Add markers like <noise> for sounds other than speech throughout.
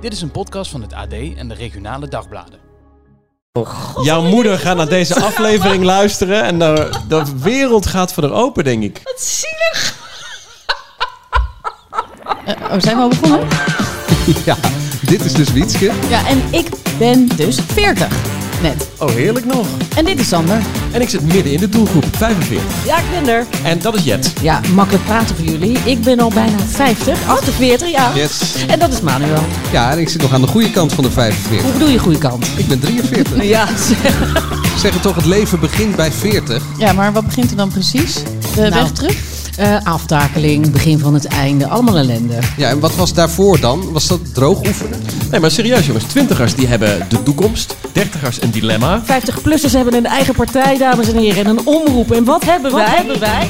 Dit is een podcast van het AD en de regionale dagbladen. Jouw moeder gaat naar deze aflevering luisteren en de, de wereld gaat voor haar open, denk ik. Wat zielig. Uh, oh, zijn we al begonnen? <laughs> Ja, dit is dus Wietske. Ja, en ik ben dus 40. Net. Oh, heerlijk nog. En dit is Sander. En ik zit midden in de doelgroep, 45. Ja, ik ben er. En dat is Jet. Ja, makkelijk praten voor jullie. Ik ben al bijna 50, 48, ja. Yes. En dat is Manuel. Ja, en ik zit nog aan de goede kant van de 45. Hoe bedoel je goede kant? Ik ben 43. <laughs> Ja, Zeggen toch, het leven begint bij 40. Ja, maar wat begint er dan precies? De Nou. weg terug? Uh, aftakeling, begin van het einde, allemaal ellende. Ja, en wat was daarvoor dan? Was dat droog oefenen? Nee, maar serieus jongens. Twintigers die hebben de toekomst. Dertigers een dilemma. 50-plussers hebben een eigen partij, dames en heren, en een omroep. En wat hebben wij? hebben wij?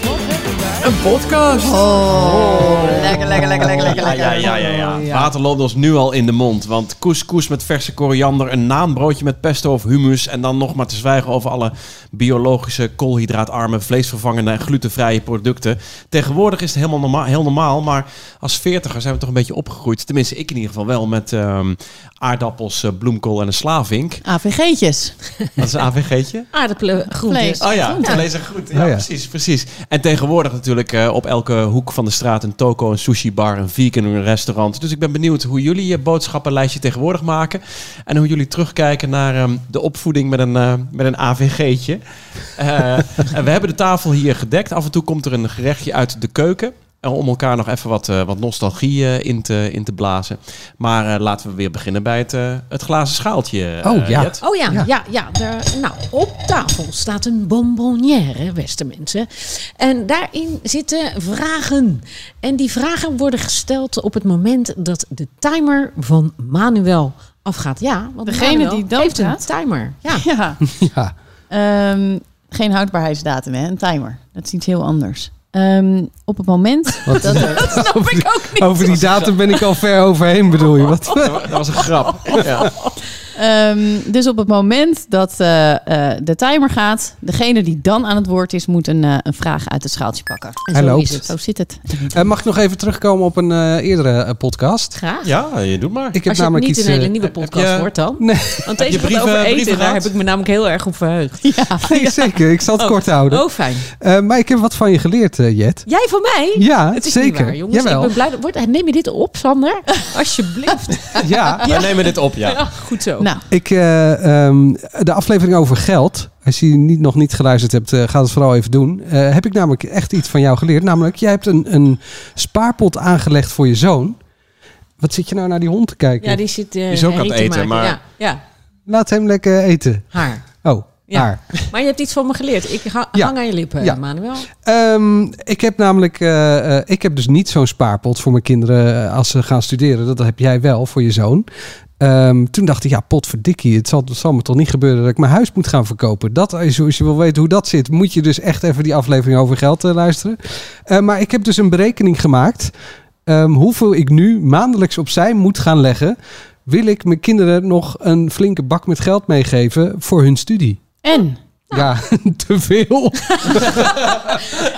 Een podcast. Oh, lekker, lekker, lekker, lekker, lekker. Ja, ja, ja, ja, ja. Water loopt ons nu al in de mond. Want couscous met verse koriander, een naanbroodje met pesto of hummus... en dan nog maar te zwijgen over alle biologische, koolhydraatarme, vleesvervangende en glutenvrije producten. Tegenwoordig is het helemaal normaal, heel normaal, maar als veertiger zijn we toch een beetje opgegroeid. Tenminste, ik in ieder geval wel, met ehm, aardappels, eh, bloemkool en een slavink. AVG'tjes. Dat is een AVG'tje. Aardappelen, groentes. Vlees. Oh ja, vlees en groente. Ja, Oh ja. precies, precies. En tegenwoordig natuurlijk eh, op elke hoek van de straat een toko, een sushi bar, een vegan een restaurant. Dus ik ben benieuwd hoe jullie je boodschappenlijstje tegenwoordig maken. En hoe jullie terugkijken naar ehm, de opvoeding met een, eh, met een AVG'tje. Eh, <laughs> en we hebben de tafel hier gedekt. Af en toe komt er een gerechtje uit de keuken. Eh, Om elkaar nog even wat, eh, wat nostalgie eh, in, te, in te blazen. Maar eh, laten we weer beginnen bij het, het glazen schaaltje. Oh, ja. Jet. Oh ja, ja, Ja. ja. er- nou, op tafel staat een bonbonnière, beste mensen. En daarin zitten vragen. En die vragen worden gesteld op het moment dat de timer van Manuel afgaat. Ja, want Degene Manuel die dood heeft een timer. Ja. <laughs> Ja. Ja. Ehm, geen houdbaarheidsdatum, hè? Een timer. Dat is iets heel anders. Ehm, op het moment <laughs> Wat, dat <laughs> er... over, die, over die datum ben ik al ver overheen, bedoel je? Wat? Dat wa- dat was een grap. <laughs> Ja. Ehm, dus op het moment dat eh, eh, de timer gaat, degene die dan aan het woord is, moet een, eh, een vraag uit het schaaltje pakken. En Hij zo loopt. is het. Zo zit het. Eh, mag ik nog even terugkomen op een eh, eerdere podcast? Graag. ja, je doet maar. Ik heb Als je namelijk niet iets... een hele nieuwe podcast je- hoort dan. Nee, Want deze je brieven- over eten. Daar gehad? heb ik me namelijk heel erg op verheugd. <laughs> <laughs> Ja. nee, zeker. Ik zal het Oh. kort houden. Oh, fijn. Eh, maar ik heb wat van je geleerd, eh, Jet. Jij van mij? Ja, Het is zeker. niet waar, jongens. Jawel. Ik ben blij. dat- neem je dit op, Sander? <laughs> Alsjeblieft. Ja, We nemen dit op, ja. Ja, goed zo. Nou, Ik, eh, ehm, de aflevering over geld. Als je niet, nog niet geluisterd hebt, eh, ga het vooral even doen. Eh, heb ik namelijk echt iets van jou geleerd. Namelijk, jij hebt een, een spaarpot aangelegd voor je zoon. Wat zit je nou naar die hond te kijken? ja, die zit eh, Die is ook aan het eten, maken. maar- Ja, ja, Laat hem lekker eten. haar. Oh, Ja. haar. <laughs> Maar je hebt iets van me geleerd. Ik Ja. hang aan je lippen, Ja. Manuel. Ehm, ik heb namelijk, eh, eh, ik heb dus niet zo'n spaarpot voor mijn kinderen als ze gaan studeren. Dat heb jij wel voor je zoon. Ehm, toen dacht ik, ja, potverdikkie, het zal, het zal me toch niet gebeuren dat ik mijn huis moet gaan verkopen. Dat, als je wil weten hoe dat zit, moet je dus echt even die aflevering over geld eh, luisteren. Eh, maar ik heb dus een berekening gemaakt ehm, hoeveel ik nu maandelijks opzij moet gaan leggen. Wil ik mijn kinderen nog een flinke bak met geld meegeven voor hun studie? en? Ja, <laughs> te veel. <laughs>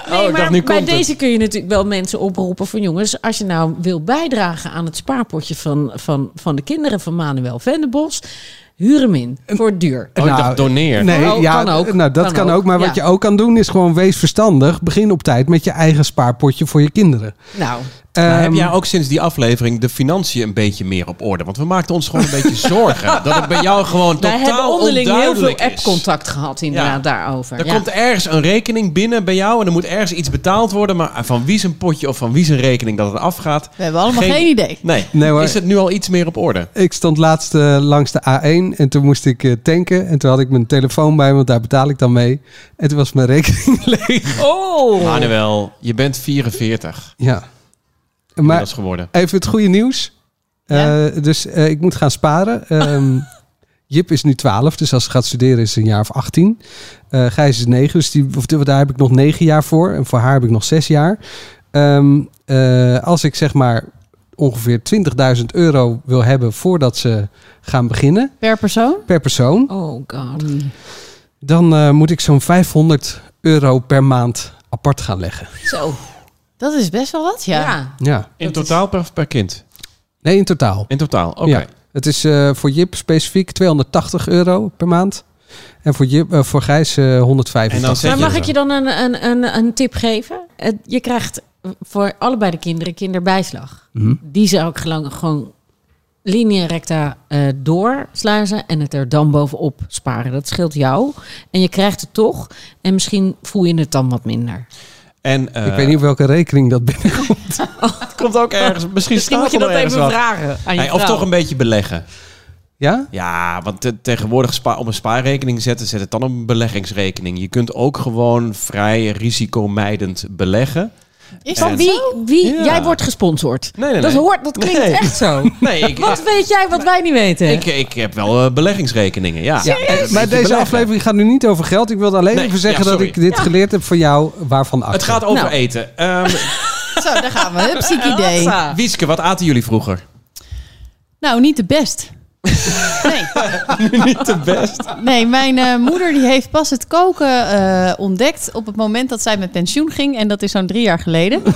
Nee, Oh, ik maar dacht, nu bij komt het. deze kun je natuurlijk wel mensen oproepen van jongens, als je nou wil bijdragen aan het spaarpotje van, van, van de kinderen van Manuel Venderbos, huur hem in voor duur. Oh, ik Nou, dacht doneer. Nee, Oh, ja, kan ook. Nou, dat Kan kan, ook, ook. Maar wat je ook kan doen is gewoon wees verstandig. Begin op tijd met je eigen spaarpotje voor je kinderen. Nou, Maar heb Ehm, jij ook sinds die aflevering de financiën een beetje meer op orde? Want we maakten ons gewoon een beetje <laughs> zorgen. Dat het bij jou gewoon wij hebben totaal onderling heel veel onduidelijk is. app-contact gehad inderdaad Ja. daarover. Er Ja. komt ergens een rekening binnen bij jou en er moet ergens iets betaald worden. Maar van wie zijn potje of van wie zijn rekening dat het afgaat? We hebben allemaal Geen- geen, idee. Nee. Nee, hoor. Is het nu al iets meer op orde? Ik stond laatst eh, langs de A1 en toen moest ik eh, tanken. En toen had ik mijn telefoon bij me, want daar betaal ik dan mee. En toen was mijn rekening <laughs> leeg. Oh, Manuel, je bent 44 Ja. Maar inmiddels geworden. even het goede nieuws. Ja. Eh, dus eh, ik moet gaan sparen. Ehm, <laughs> Jip is nu 12, dus als ze gaat studeren is ze een jaar of 18. Eh Gijs is 9, dus die, of, daar heb ik nog 9 jaar voor. En voor haar heb ik nog 6 jaar. Ehm, eh, als ik zeg maar ongeveer 20.000 euro wil hebben voordat ze gaan beginnen Per persoon? per persoon, oh god. dan eh, moet ik zo'n 500 euro per maand apart gaan leggen. Zo, Dat is best wel wat, ja. ja. Ja, In Dat is- totaal per, per kind? Nee, in totaal. In totaal, oké. Ja. Het is eh, voor Jip specifiek 280 euro per maand. En voor, Jip, eh, voor Gijs eh 185. En dan zet Maar je mag ik je dan een, een, een, een tip geven? Je krijgt voor allebei de kinderen kinderbijslag. Mhm. Die zou ik gewoon, gewoon linea recta eh doorsluizen en het er dan bovenop sparen. Dat scheelt jou. En je krijgt het toch. En misschien voel je het dan wat minder. En, eh, Ik weet niet op welke rekening dat binnenkomt. <laughs> Het komt ook ergens. Misschien, Misschien moet je dat even wat. vragen aan je Nee, of toch een beetje beleggen. Ja? Ja, want te- tegenwoordig spa op een spaarrekening zetten, zet het dan op een beleggingsrekening. Je kunt ook gewoon vrij risicomijdend beleggen. Is Van dat wie, wie Ja. jij wordt gesponsord. Nee, nee, Dat, hoort, dat klinkt Nee. echt zo. <laughs> Nee, ik, Wat weet jij wat wij niet weten? ik, ik heb wel eh, beleggingsrekeningen, ja. Ja, eh, maar deze beleggen. aflevering gaat nu niet over geld. Ik wilde alleen Nee, even zeggen ja, dat ik dit geleerd heb van jou. Waarvan acte. Het gaat over Nou. eten. Ehm <laughs> Zo, daar gaan we. Hup, ziek idee. Wieske, wat aten jullie vroeger? Nou, niet de best. Nee, <laughs> Niet de best. nee mijn eh, moeder die heeft pas het koken eh, ontdekt op het moment dat zij met pensioen ging. En dat is zo'n drie jaar geleden. <laughs>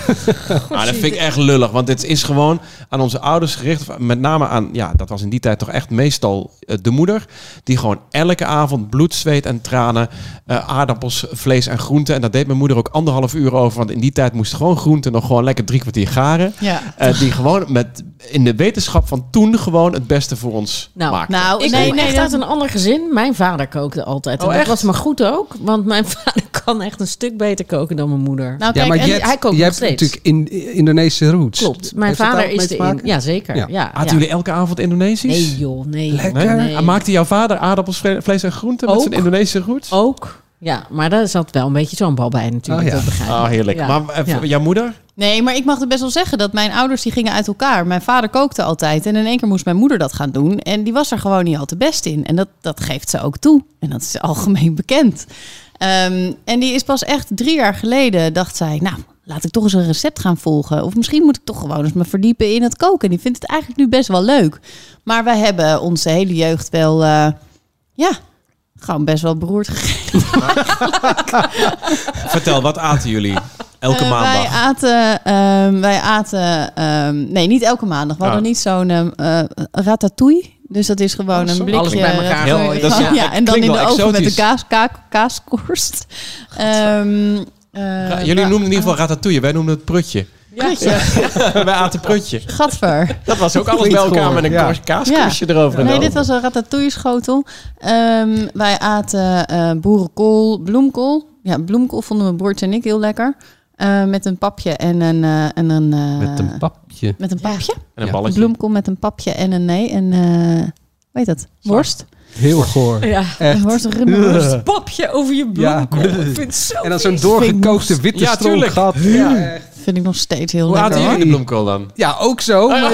Ah, dat vind ik echt lullig, want het is gewoon aan onze ouders gericht. Met name aan, ja, dat was in die tijd toch echt meestal eh, de moeder. Die gewoon elke avond bloed, zweet en tranen, aardappels, vlees en groenten. En dat deed mijn moeder ook anderhalf uur over. Want in die tijd moest gewoon groenten nog gewoon lekker drie kwartier garen. Ja. Die gewoon met, in de wetenschap van toen gewoon het beste voor ons Nou, maakte. Nou, Ik nee, kom nee, echt dat- uit een ander gezin. Mijn vader kookte altijd. En Oh, dat echt? was maar goed ook. Want mijn <laughs> vader kan echt een stuk beter koken dan mijn moeder. Nou, Ja, maar en- jij hij hebt, kookt hebt natuurlijk in, Indonesische roots. Klopt. Mijn Heeft dat vader is de in. Ja, zeker. Ja. Ja. Jullie elke avond Indonesisch? Nee joh, nee. Lekker. Nee. Maakte jouw vader aardappels, vle- vlees en groenten met zijn Indonesische roots? Ook. Ja, maar daar zat wel een beetje zo'n bal bij natuurlijk. Oh, ja. dat begrijp ik. Ah, heerlijk. Ja. Maar eh, Ja. jouw moeder? Nee, maar ik mag het best wel zeggen dat mijn ouders die gingen uit elkaar. Mijn vader kookte altijd en in één keer moest mijn moeder dat gaan doen. En die was er gewoon niet al te best in. En dat, dat geeft ze ook toe. En dat is <laughs> algemeen bekend. Ehm, en die is pas echt drie jaar geleden, dacht zij, nou, laat ik toch eens een recept gaan volgen. Of misschien moet ik toch gewoon eens me verdiepen in het koken. En die vindt het eigenlijk nu best wel leuk. Maar wij hebben onze hele jeugd wel, eh, ja, gewoon best wel beroerd gegeten. <laughs> <laughs> Vertel, wat aten jullie elke Eh, maandag? Wij aten, ehm, wij aten ehm, nee, niet elke maandag. We hadden Oh. niet zo'n ehm, eh, ratatouille. Dus dat is gewoon Oh, een blikje. Alles bij elkaar gooien. Dat is- ja, ja, en dan in de oven met de kaas, ka- kaaskorst. Ehm, eh, Ja, jullie noemden in ieder geval ratatouille, wij noemden het prutje. Prutje. <laughs> wij aten prutje. Gadver. Dat was ook alles bij elkaar met een ja. ja. kaaskorstje erover. en Nee, dit was een ratatouille schotel. Ehm, wij aten eh, boerenkool, bloemkool. Ja, bloemkool vonden mijn broertje en ik heel lekker. Eh, met een papje en een... eh, en een eh, Met een papje. Met een papje? En een Ja. balletje. bloemkool met een papje en een nee. En eh weet dat? Worst. Heel goor. Ja. Een worst, een. Papje over je Ja. bloemkool. Ik vind het zo En dan zo'n doorgekookte witte Ja, stroom gehad. Ja, echt. Vind ik nog steeds heel Hoe lekker. jullie de bloemkool dan? ja, ook zo. Maar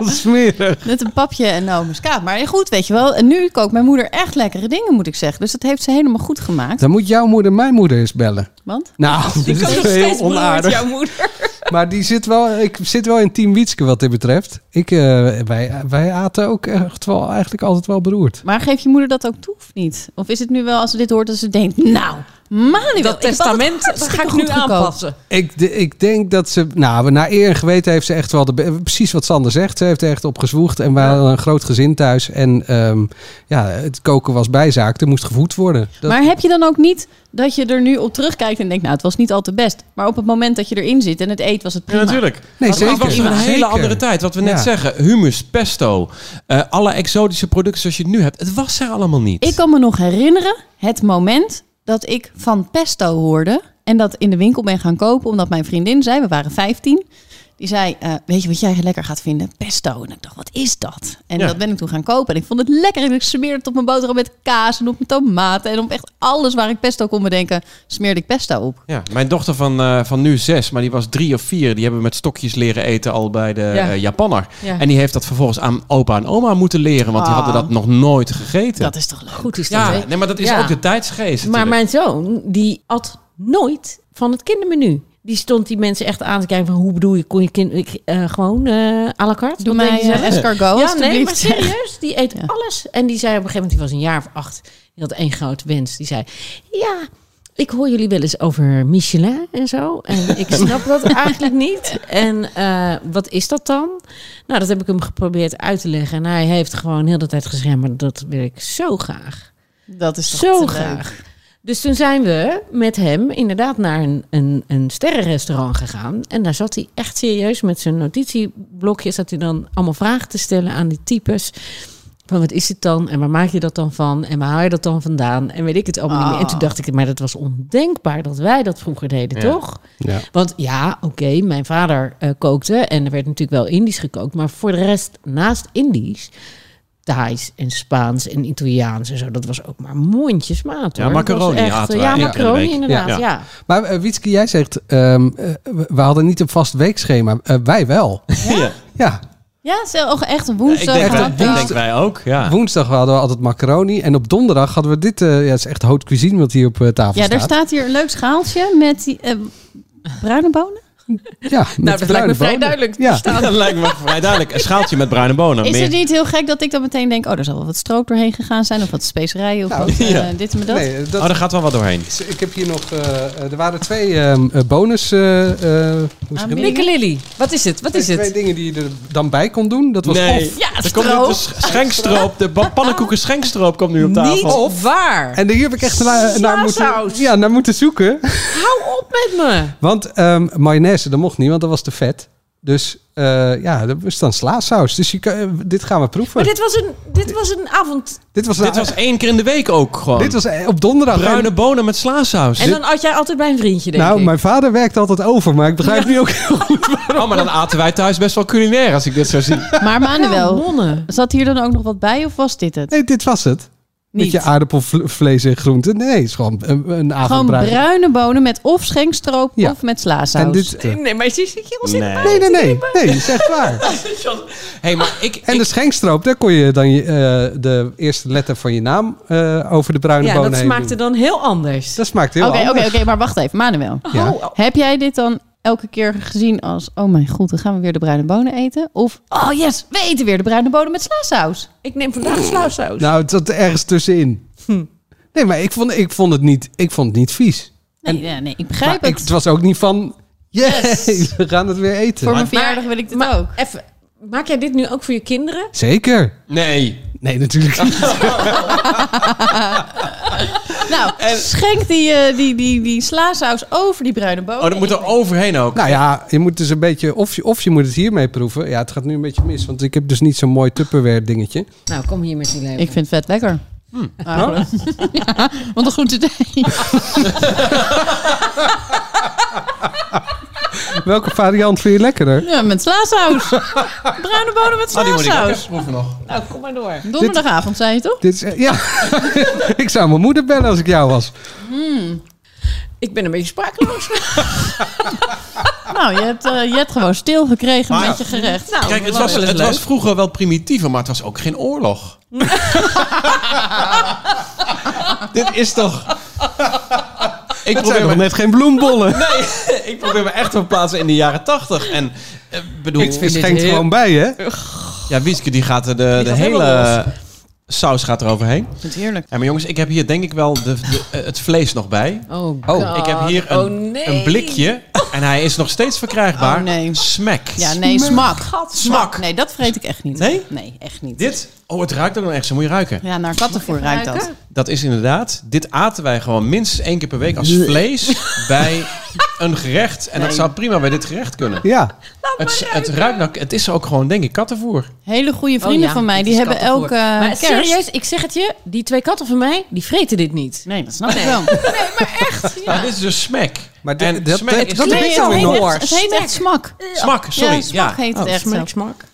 <laughs> <laughs> smerig. Met een papje en nou muskaat. Maar goed, weet je wel. En nu kookt mijn moeder echt lekkere dingen, moet ik zeggen. Dus dat heeft ze helemaal goed gemaakt. Dan moet jouw moeder mijn moeder eens bellen. Want? Nou, dit <laughs> Ik is heel onaardig. jouw moeder. Maar die zit wel, ik zit wel in team Wietske wat dit betreft. Ik, eh, wij, wij aten ook echt wel, eigenlijk altijd wel beroerd. Maar geeft je moeder dat ook toe of niet? Of is het nu wel als ze dit hoort dat ze denkt... Nou, Manuel, Dat testament dat ga ik nu aanpassen. Ik, de- ik denk dat ze, nou, naar eer en geweten heeft ze echt wel, de, precies wat Sander zegt. Ze heeft er echt op gezwoegd en wij hadden een groot gezin thuis. En ehm, ja, het koken was bijzaak, er moest gevoed worden. Dat, Maar heb je dan ook niet dat je er nu op terugkijkt en denkt... Nou, het was niet al te best. Maar op het moment dat je erin zit en het eet, was het Ja, prima. natuurlijk. nee, Het zeker. was in een hele Zeker. andere tijd. Wat we net Ja. zeggen. Humus, pesto. eh, alle exotische producten zoals je het nu hebt. Het was er allemaal niet. Ik kan me nog herinneren het moment dat ik van pesto hoorde en dat in de winkel ben gaan kopen omdat mijn vriendin zei, we waren 15, die zei, eh, weet je wat jij lekker gaat vinden? Pesto. En ik dacht, wat is dat? En Ja. dat ben ik toen gaan kopen en ik vond het lekker en ik smeerde het op mijn boterham met kaas en op mijn tomaten en op echt alles waar ik pesto kon bedenken, smeerde ik pesto op. Ja, mijn dochter van, eh, van nu zes, maar die was drie of vier. Die hebben met stokjes leren eten al bij de Ja. eh, Japanner. Ja. En die heeft dat vervolgens aan opa en oma moeten leren. Want die Ah. hadden dat nog nooit gegeten. Dat is toch leuk? Goed is dat, ja, nee, maar dat is Ja. ook de tijdsgeest. Maar natuurlijk. mijn zoon, die at nooit van het kindermenu. Die stond die mensen echt aan te kijken van hoe bedoel je, kon je kind ik, eh, gewoon eh à la carte? Doe mij escargot, Ja, nee, maar serieus, die eet Ja. alles. En die zei op een gegeven moment, die was een jaar of acht, die had één grote wens. Die zei, ja, ik hoor jullie wel eens over Michelin en zo. En ik <laughs> snap dat eigenlijk niet. En wat is dat dan? Nou, dat heb ik hem geprobeerd uit te leggen. En hij heeft gewoon heel de tijd gezegd, maar dat wil ik zo graag. Dat is toch Zo te leuk. Dus toen zijn we met hem inderdaad naar een, een, een sterrenrestaurant gegaan. En daar zat hij echt serieus met zijn notitieblokje. Zat hij dan allemaal vragen te stellen aan die types. Van wat is het dan? En waar maak je dat dan van? En waar haal je dat dan vandaan? En weet ik het allemaal niet meer. En toen Ah. dacht ik, maar dat was ondenkbaar dat wij dat vroeger deden, Ja. toch? Ja. Want ja, oké, mijn vader eh, kookte en er werd natuurlijk wel Indisch gekookt. Maar voor de rest, naast Indisch, Thais en Spaans en Italiaans en zo, dat was ook maar mondjesmaat. Ja, hoor. Was macaroni echt, aten eh, wij Ja, macaroni inderdaad, Ja. ja. Maar eh, Wietske, jij zegt, ehm, eh, we hadden niet een vast weekschema. Wij wel. Ja. Ja, Ja, zo, ook echt woensdag. denk, ik denken wij ook. Ja. woensdag hadden we altijd macaroni. En op donderdag hadden we dit, eh, ja, het is echt haute cuisine wat hier op tafel Ja, staat. er staat hier een leuk schaaltje met die, eh, bruine bonen. Ja, met Nou, dat lijkt me vrij duidelijk te Ja. verstaan. Dat lijkt me vrij duidelijk. Een schaaltje met bruine bonen. Is Meer- het niet heel gek dat ik dan meteen denk... oh, er zal wel wat stroop doorheen gegaan zijn... of wat specerijen of Nou, wat eh, dit en dat? Nee, dat, Oh, daar gaat wel wat doorheen. ik heb hier nog, eh, er waren twee ehm, eh, bonus, eh, eh? Mikkelilly, wat is het? Wat is Twee het? dingen die je er dan bij kon doen. Dat was Nee. of. Ja, Er komt nu de sch- schenkstroop. De pannenkoeken schenkstroop komt nu op tafel. Niet waar. En hier heb ik echt naar, naar, moeten, ja, naar moeten zoeken. Hou op met me. Want ehm mayonaise, dat mocht niet, want dat was te vet. Dus eh, ja, er is dan slaasaus. Dus je kan, eh, dit gaan we proeven. Maar dit was een, dit was een avond. dit was, Dit was één keer in de week ook gewoon. dit was eh, op donderdag. bruine En- bonen met slaasaus. En dan had jij altijd bij een vriendje, denk nou, ik. mijn vader werkt altijd over, maar ik begrijp nu ook heel goed. Oh, maar dan aten wij thuis best wel culinair als ik dit zo zie. Maar Manuel, Ja, zat hier dan ook nog wat bij of was dit het? Nee, dit was het. Met Niet. je aardappelvlees en groenten. Nee, het is gewoon een, een Gewoon bruine bonen met of schenkstroop Ja. of met slaasaus. En dit, Nee, maar zie je heel zitten Nee. nee, nee, nee. Nee, dat is echt waar. <laughs> hey, maar ik... En ik- de schenkstroop, daar kon je dan je, eh, de eerste letter van je naam eh, over de bruine Ja, bonen dat heen smaakte doen. dan heel anders. Dat smaakt heel Oké, oké, anders. oké, maar wacht even. Manuel, Ja. Oh, heb jij dit dan elke keer gezien als... oh mijn god, dan gaan we weer de bruine bonen eten? Of, oh yes, we eten weer de bruine bonen met slaasaus. ik neem vandaag slauwsaus. Nou, het zat ergens tussenin. Hm. Nee, maar ik vond, ik vond het niet, ik vond het niet vies. Nee, nee, nee ik begrijp Maar ik, het. het was ook niet van, Yes. <laughs> we gaan het weer eten. Voor mijn verjaardag wil ik dit maar ook. even, maak jij dit nu ook voor je kinderen? Zeker. Nee. Nee, natuurlijk niet. <laughs> <laughs> Nou, schenk die, eh, die, die, die slaasaus over die bruine bonen. Oh, dat moet er overheen ook. nou ja, je moet dus een beetje, of je, of je moet het hiermee proeven. Ja, het gaat nu een beetje mis, want ik heb dus niet zo'n mooi Tupperware dingetje. Nou, kom hier met die leven. Ik vind het vet lekker. Eigenlijk. <laughs> ja, want een idee. <laughs> Welke variant vind je lekkerder? Ja, met slaasaus. <laughs> Bruine bonen met Oh, die moet ik ook slaasaus. even proeven nog. Nou, kom maar door. Donderdagavond, zei je toch? Dit is, eh, ja, <laughs> ik zou mijn moeder bellen als ik jou was. Ik ben een beetje sprakeloos. Nou, je hebt, eh, je hebt gewoon stil gekregen Maar- met je gerecht. Nou, Kijk, het was, het leuk. was vroeger wel primitiever, maar het was ook geen oorlog. Dit is toch... Ik zijn probeer, nog me, net geen bloembollen. nee, <laughs> ik probeer me echt te verplaatsen in de jaren tachtig. En eh, bedoel, Ik vind schenkt heel- gewoon bij, hè? ja, Wieske die gaat er de, de gaat hele saus gaat eroverheen. Ik vind het heerlijk. Ja, maar jongens, ik heb hier denk ik wel de, de, eh, het vlees nog bij. Oh, Oh, God. Ik heb hier een, oh, nee. een blikje en hij is nog steeds verkrijgbaar. Oh, nee. Smack. Ja, nee, smak. Smak. Nee, dat vreet ik echt niet. Nee? Nee, echt niet. Dit, oh het ruikt ook nog echt zo, moet je ruiken. Ja, naar kattenvoer ruikt dat. Dat is inderdaad, dit aten wij gewoon minstens één keer per week als vlees <laughs> bij een gerecht. En dat Nee. zou prima bij dit gerecht kunnen. Ja. Het, het ruikt nou, het is ook gewoon denk ik kattenvoer. Hele goede Oh, vrienden ja, van mij, die hebben elke Maar kerst... serieus, ik zeg het je, die twee katten van mij, die vreten dit niet. Nee, dat snap ik wel. Maar dit is dus smack. Maar dit- en dat- smack dat- is dat Nee, het, heet echt, het heet echt smak. Smak, sorry. Ja, Ja, smak heet het Oh, echt zo. smaak.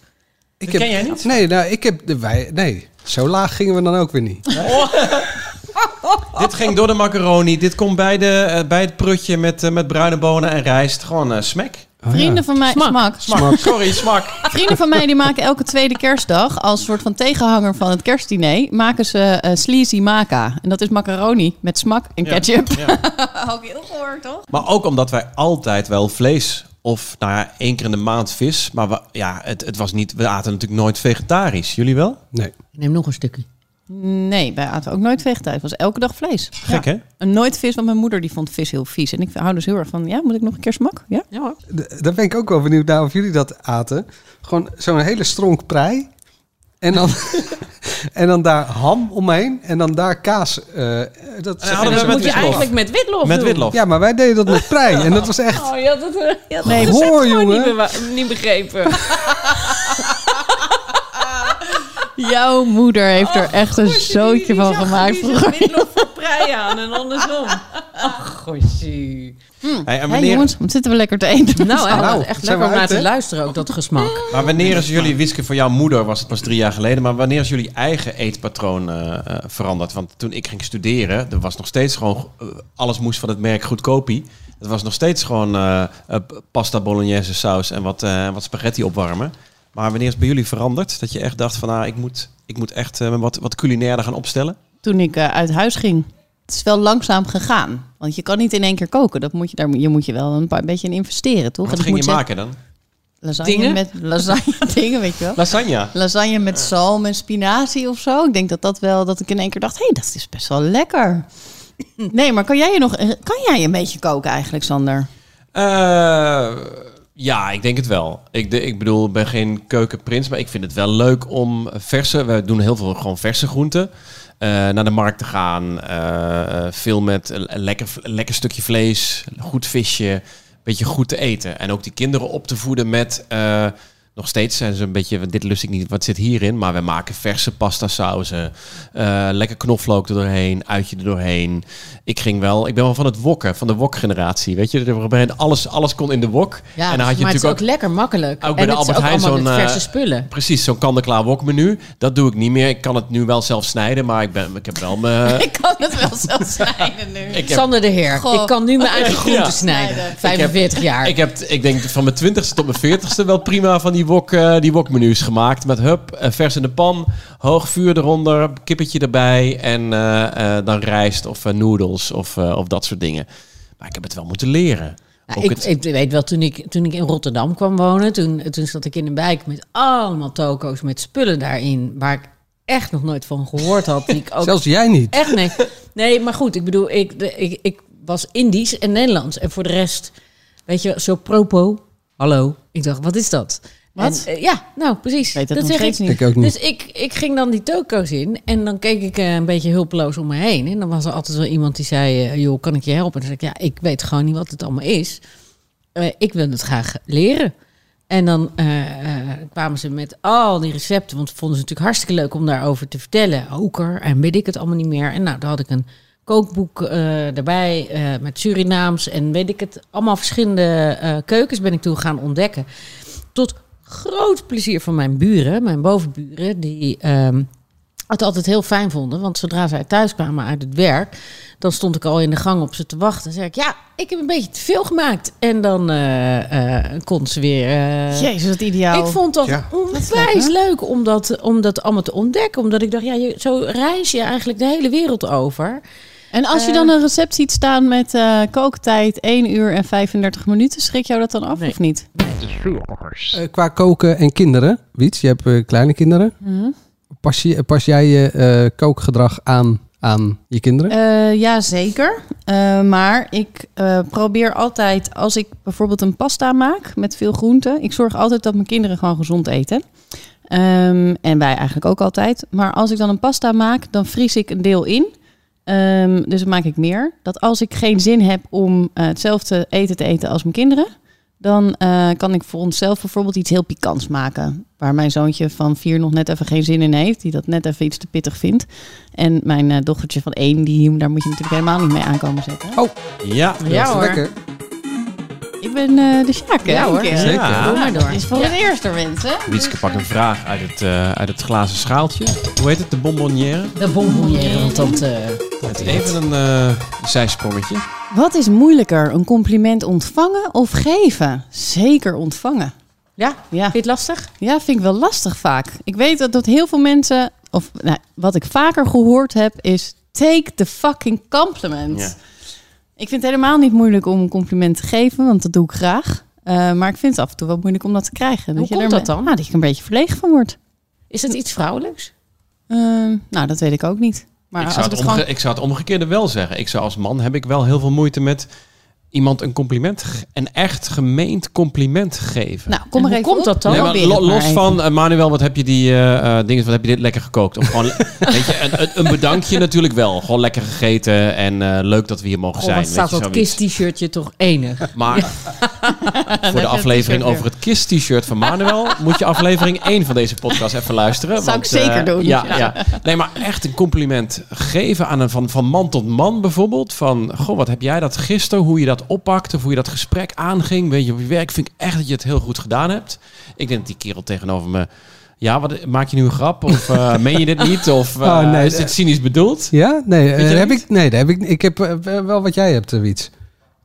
Ik Dat ken jij niet? Nee, nou, ik heb de wij. Nee, zo laag gingen we dan ook weer niet. <laughs> Dit ging door de macaroni. Dit komt bij, de, eh, bij het prutje met, eh, met bruine bonen en rijst. Gewoon eh smack. Oh, ja. Vrienden van mij, Smak. smak. Smak. Sorry, smak. Vrienden van mij die maken elke tweede kerstdag als soort van tegenhanger van het kerstdiner maken ze eh sleazy maka en dat is macaroni met smak en ketchup. Ja. <laughs> Ook heel gehoord, toch? Maar ook omdat wij altijd wel vlees of nou ja, één keer in de maand vis. Maar we, ja, het, het was niet, we aten natuurlijk nooit vegetarisch. Jullie wel? Nee. Ik neem nog een stukje. Nee, wij aten ook nooit vegetarisch. Het was elke dag vlees. Gek, Ja. hè? En nooit vis, want mijn moeder die vond vis heel vies. En ik hou dus heel erg van, ja, moet ik nog een keer smak? Ja? Ja hoor. Daar ben ik ook wel benieuwd naar of jullie dat aten. Gewoon zo'n hele stronk prei. En dan, <laughs> en dan daar ham omheen. En dan daar kaas. eh, dat En zeg hadden je we met Dat moet je witlof. eigenlijk met witlof Met doen. witlof. Ja, maar wij deden dat met prei. En dat was echt... Oh, je had het, je had Nee, het hoor, jongen. Niet, begrepen. <laughs> Jouw moeder heeft er echt een zootje van gemaakt vroeger. witlof voor prei aan en andersom. Ach, goeie. Hey, en jongens, wat zitten we lekker te eten? Nou, hè, <laughs> Nou, echt lekker om naar te luisteren ook, dat gesmak. <laughs> maar wanneer is jullie, Wiske, voor jouw moeder was het pas drie jaar geleden, maar wanneer is jullie eigen eetpatroon eh, eh, veranderd? Want toen ik ging studeren, er was nog steeds gewoon, eh, alles moest van het merk goedkopie. Het was nog steeds gewoon pasta bolognese saus en wat, eh, wat spaghetti opwarmen. Maar wanneer is het bij jullie veranderd? Dat je echt dacht van, nou, ik moet, ik moet echt wat, wat culinairder gaan opstellen? Toen ik uit huis ging. Het is wel langzaam gegaan. Want je kan niet in één keer koken. Dat moet je, daar, moet- je moet je wel een paar, beetje in investeren, toch? Wat ging je maken dan? Lasagne Dingen? met <laughs> lasagne dingen, weet je wel. Lasagne. Lasagne met zalm en spinazie of zo. Ik denk dat dat wel, dat ik in één keer dacht, hé, hey, dat is best wel lekker. Nee, maar kan jij je nog, kan jij een beetje koken eigenlijk, Sander? Eh, ja, ik denk het wel. Ik, ik bedoel, ik ben geen keukenprins, maar ik vind het wel leuk om verse... We doen heel veel gewoon verse groenten. eh, naar de markt te gaan. eh, veel met een een lekker, een lekker stukje vlees, goed visje. Beetje goed te eten. En ook die kinderen op te voeden met... nog steeds zijn ze een beetje, dit lust ik niet, wat zit hierin? Maar we maken verse pasta sauzen, eh, lekker knoflook er doorheen, uitje er doorheen. Ik ging wel, ik ben wel van het wokken, van de wok-generatie, weet je? Alles, alles kon in de wok. Ja, en dan had je maar het is natuurlijk ook lekker makkelijk. ook bij en de Albert Heijn zo'n, met eh, verse spullen. Precies, zo'n kan-de-klaar wokmenu. Dat doe ik niet meer. Ik kan het nu wel zelf snijden, maar ik, ben, ik heb wel mijn... <laughs> Ik kan het wel zelf <laughs> snijden nu. heb, Sander de Heer. Goh. Ik kan nu mijn eigen <laughs> groenten Ja. snijden. Snijden. 45 jaar. ik heb, ik denk van mijn twintigste tot mijn veertigste wel prima van die, wok, eh, die wokmenu's gemaakt. Met hup, eh, vers in de pan, hoog vuur eronder, kippetje erbij en eh, eh, dan rijst of noedels of, eh, of dat soort dingen. Maar ik heb het wel moeten leren. Nou, ik, het- ik weet wel, toen ik, toen ik in Rotterdam kwam wonen, toen, toen zat ik in een wijk met allemaal toko's met spullen daarin, waar ik echt nog nooit van gehoord had. Die ik ook Zelfs jij niet. echt nee. Nee, maar goed, ik bedoel, ik, de, ik, ik was Indisch en Nederlands. En voor de rest, weet je, zo propo. Hallo. Ik dacht, wat is dat? Wat? En, eh, ja, nou precies. Weet dat nog zeg ik. niet. Ik ook niet. Dus ik, ik ging dan die toko's in en dan keek ik eh, een beetje hulpeloos om me heen. En dan was er altijd wel iemand die zei, eh, joh, kan ik je helpen? En dan zei ik, ja, ik weet gewoon niet wat het allemaal is. Eh, ik wil het graag leren. En dan kwamen ze met al die recepten, want vonden ze natuurlijk hartstikke leuk om daarover te vertellen. Oker en weet ik het allemaal niet meer. En nou, dan had ik een kookboek eh, erbij eh, met Surinaams en weet ik het. Allemaal verschillende eh, keukens ben ik toen gaan ontdekken. Tot groot plezier van mijn buren, mijn bovenburen, die ehm, het altijd heel fijn vonden. Want zodra zij thuis kwamen uit het werk, dan stond ik al in de gang op ze te wachten. Dan zei ik, ja, ik heb een beetje te veel gemaakt. En dan eh, eh, kon ze weer... eh, Jezus, wat ideaal. ik vond dat Ja. onwijs leuk om dat, om dat allemaal te ontdekken. Omdat ik dacht, ja, je, zo reis je eigenlijk de hele wereld over. En als je dan een recept ziet staan met eh, kooktijd 1 uur en 35 minuten, schrik jou dat dan af Nee. of niet? Eh, qua koken en kinderen. Wiets, je hebt eh, kleine kinderen. Mhm. Pas, je, pas jij je eh, kookgedrag aan aan je kinderen? Eh, ja, zeker. Eh, maar ik eh, probeer altijd, als ik bijvoorbeeld een pasta maak met veel groenten, ik zorg altijd dat mijn kinderen gewoon gezond eten. Ehm, en wij eigenlijk ook altijd. Maar als ik dan een pasta maak, dan vries ik een deel in. Ehm, dus dan maak ik meer. Dat als ik geen zin heb om hetzelfde eten te eten als mijn kinderen, dan eh, kan ik voor onszelf bijvoorbeeld iets heel pikants maken. Waar mijn zoontje van vier nog net even geen zin in heeft. Die dat net even iets te pittig vindt. En mijn eh, dochtertje van één, die, daar moet je natuurlijk helemaal niet mee aankomen zetten. Ja, Ja Dat is hoor. lekker. Ik ben eh, de Sjaak, hè? Ja, hoor. Zeker. Ja. Doe maar door. Het is voor Ja. het eerste, mensen. Wietske pakt een vraag uit het, eh, uit het glazen schaaltje. Hoe heet het? De bonbonnière? De bonbonnière, want dat... eh, dat Even een eh zijsprongetje. Wat is moeilijker, een compliment ontvangen of geven? Zeker ontvangen. Ja, Ja. vind je het lastig? Ja, vind ik wel lastig vaak. Ik weet dat, dat heel veel mensen, of nou, wat ik vaker gehoord heb, is take the fucking compliment. Ja. Ik vind het helemaal niet moeilijk om een compliment te geven, want dat doe ik graag. Eh, maar ik vind het af en toe wel moeilijk om dat te krijgen. Hoe je komt er dat dan? Ah, dat je er een beetje verlegen van wordt. Is het iets vrouwelijks? Ehm, nou, dat weet ik ook niet. Maar ik, als zou ik het het omge- gewoon... ik zou het omgekeerde wel zeggen. Ik zou als man heb ik wel heel veel moeite met iemand een compliment, een echt gemeend compliment geven. Nou, kom maar hoe even komt op. dat dan? Nee, maar lo- los van, eh, Manuel, wat heb je die eh, eh, dingen, wat heb je dit lekker gekookt? Of gewoon, <laughs> weet je, een, een- bedankje natuurlijk wel. Gewoon lekker gegeten en eh, leuk dat we hier mogen Oh, zijn. wat staat weet je, dat zoiets. KISS-t-shirtje toch enig. Maar <laughs> voor de aflevering over het KISS-t-shirt van Manuel... moet je aflevering 1 van deze podcast even luisteren. Dat zou want, ik zeker eh, doen. Ja, Ja. ja. Nee, maar echt een compliment geven aan een van, van man tot man bijvoorbeeld. Van, goh, wat heb jij dat gisteren, hoe je dat oppakte... of hoe je dat gesprek aanging. Weet je, op je werk vind ik echt dat je het heel goed gedaan hebt. Ik denk dat die kerel tegenover me... Ja, wat, maak je nu een grap? Of eh, <laughs> meen je dit niet? Of eh, Oh, nee, is dit cynisch bedoeld? Ja? Nee, eh, heb ik, nee, daar heb ik, ik heb eh, wel wat jij hebt, eh, Wiets.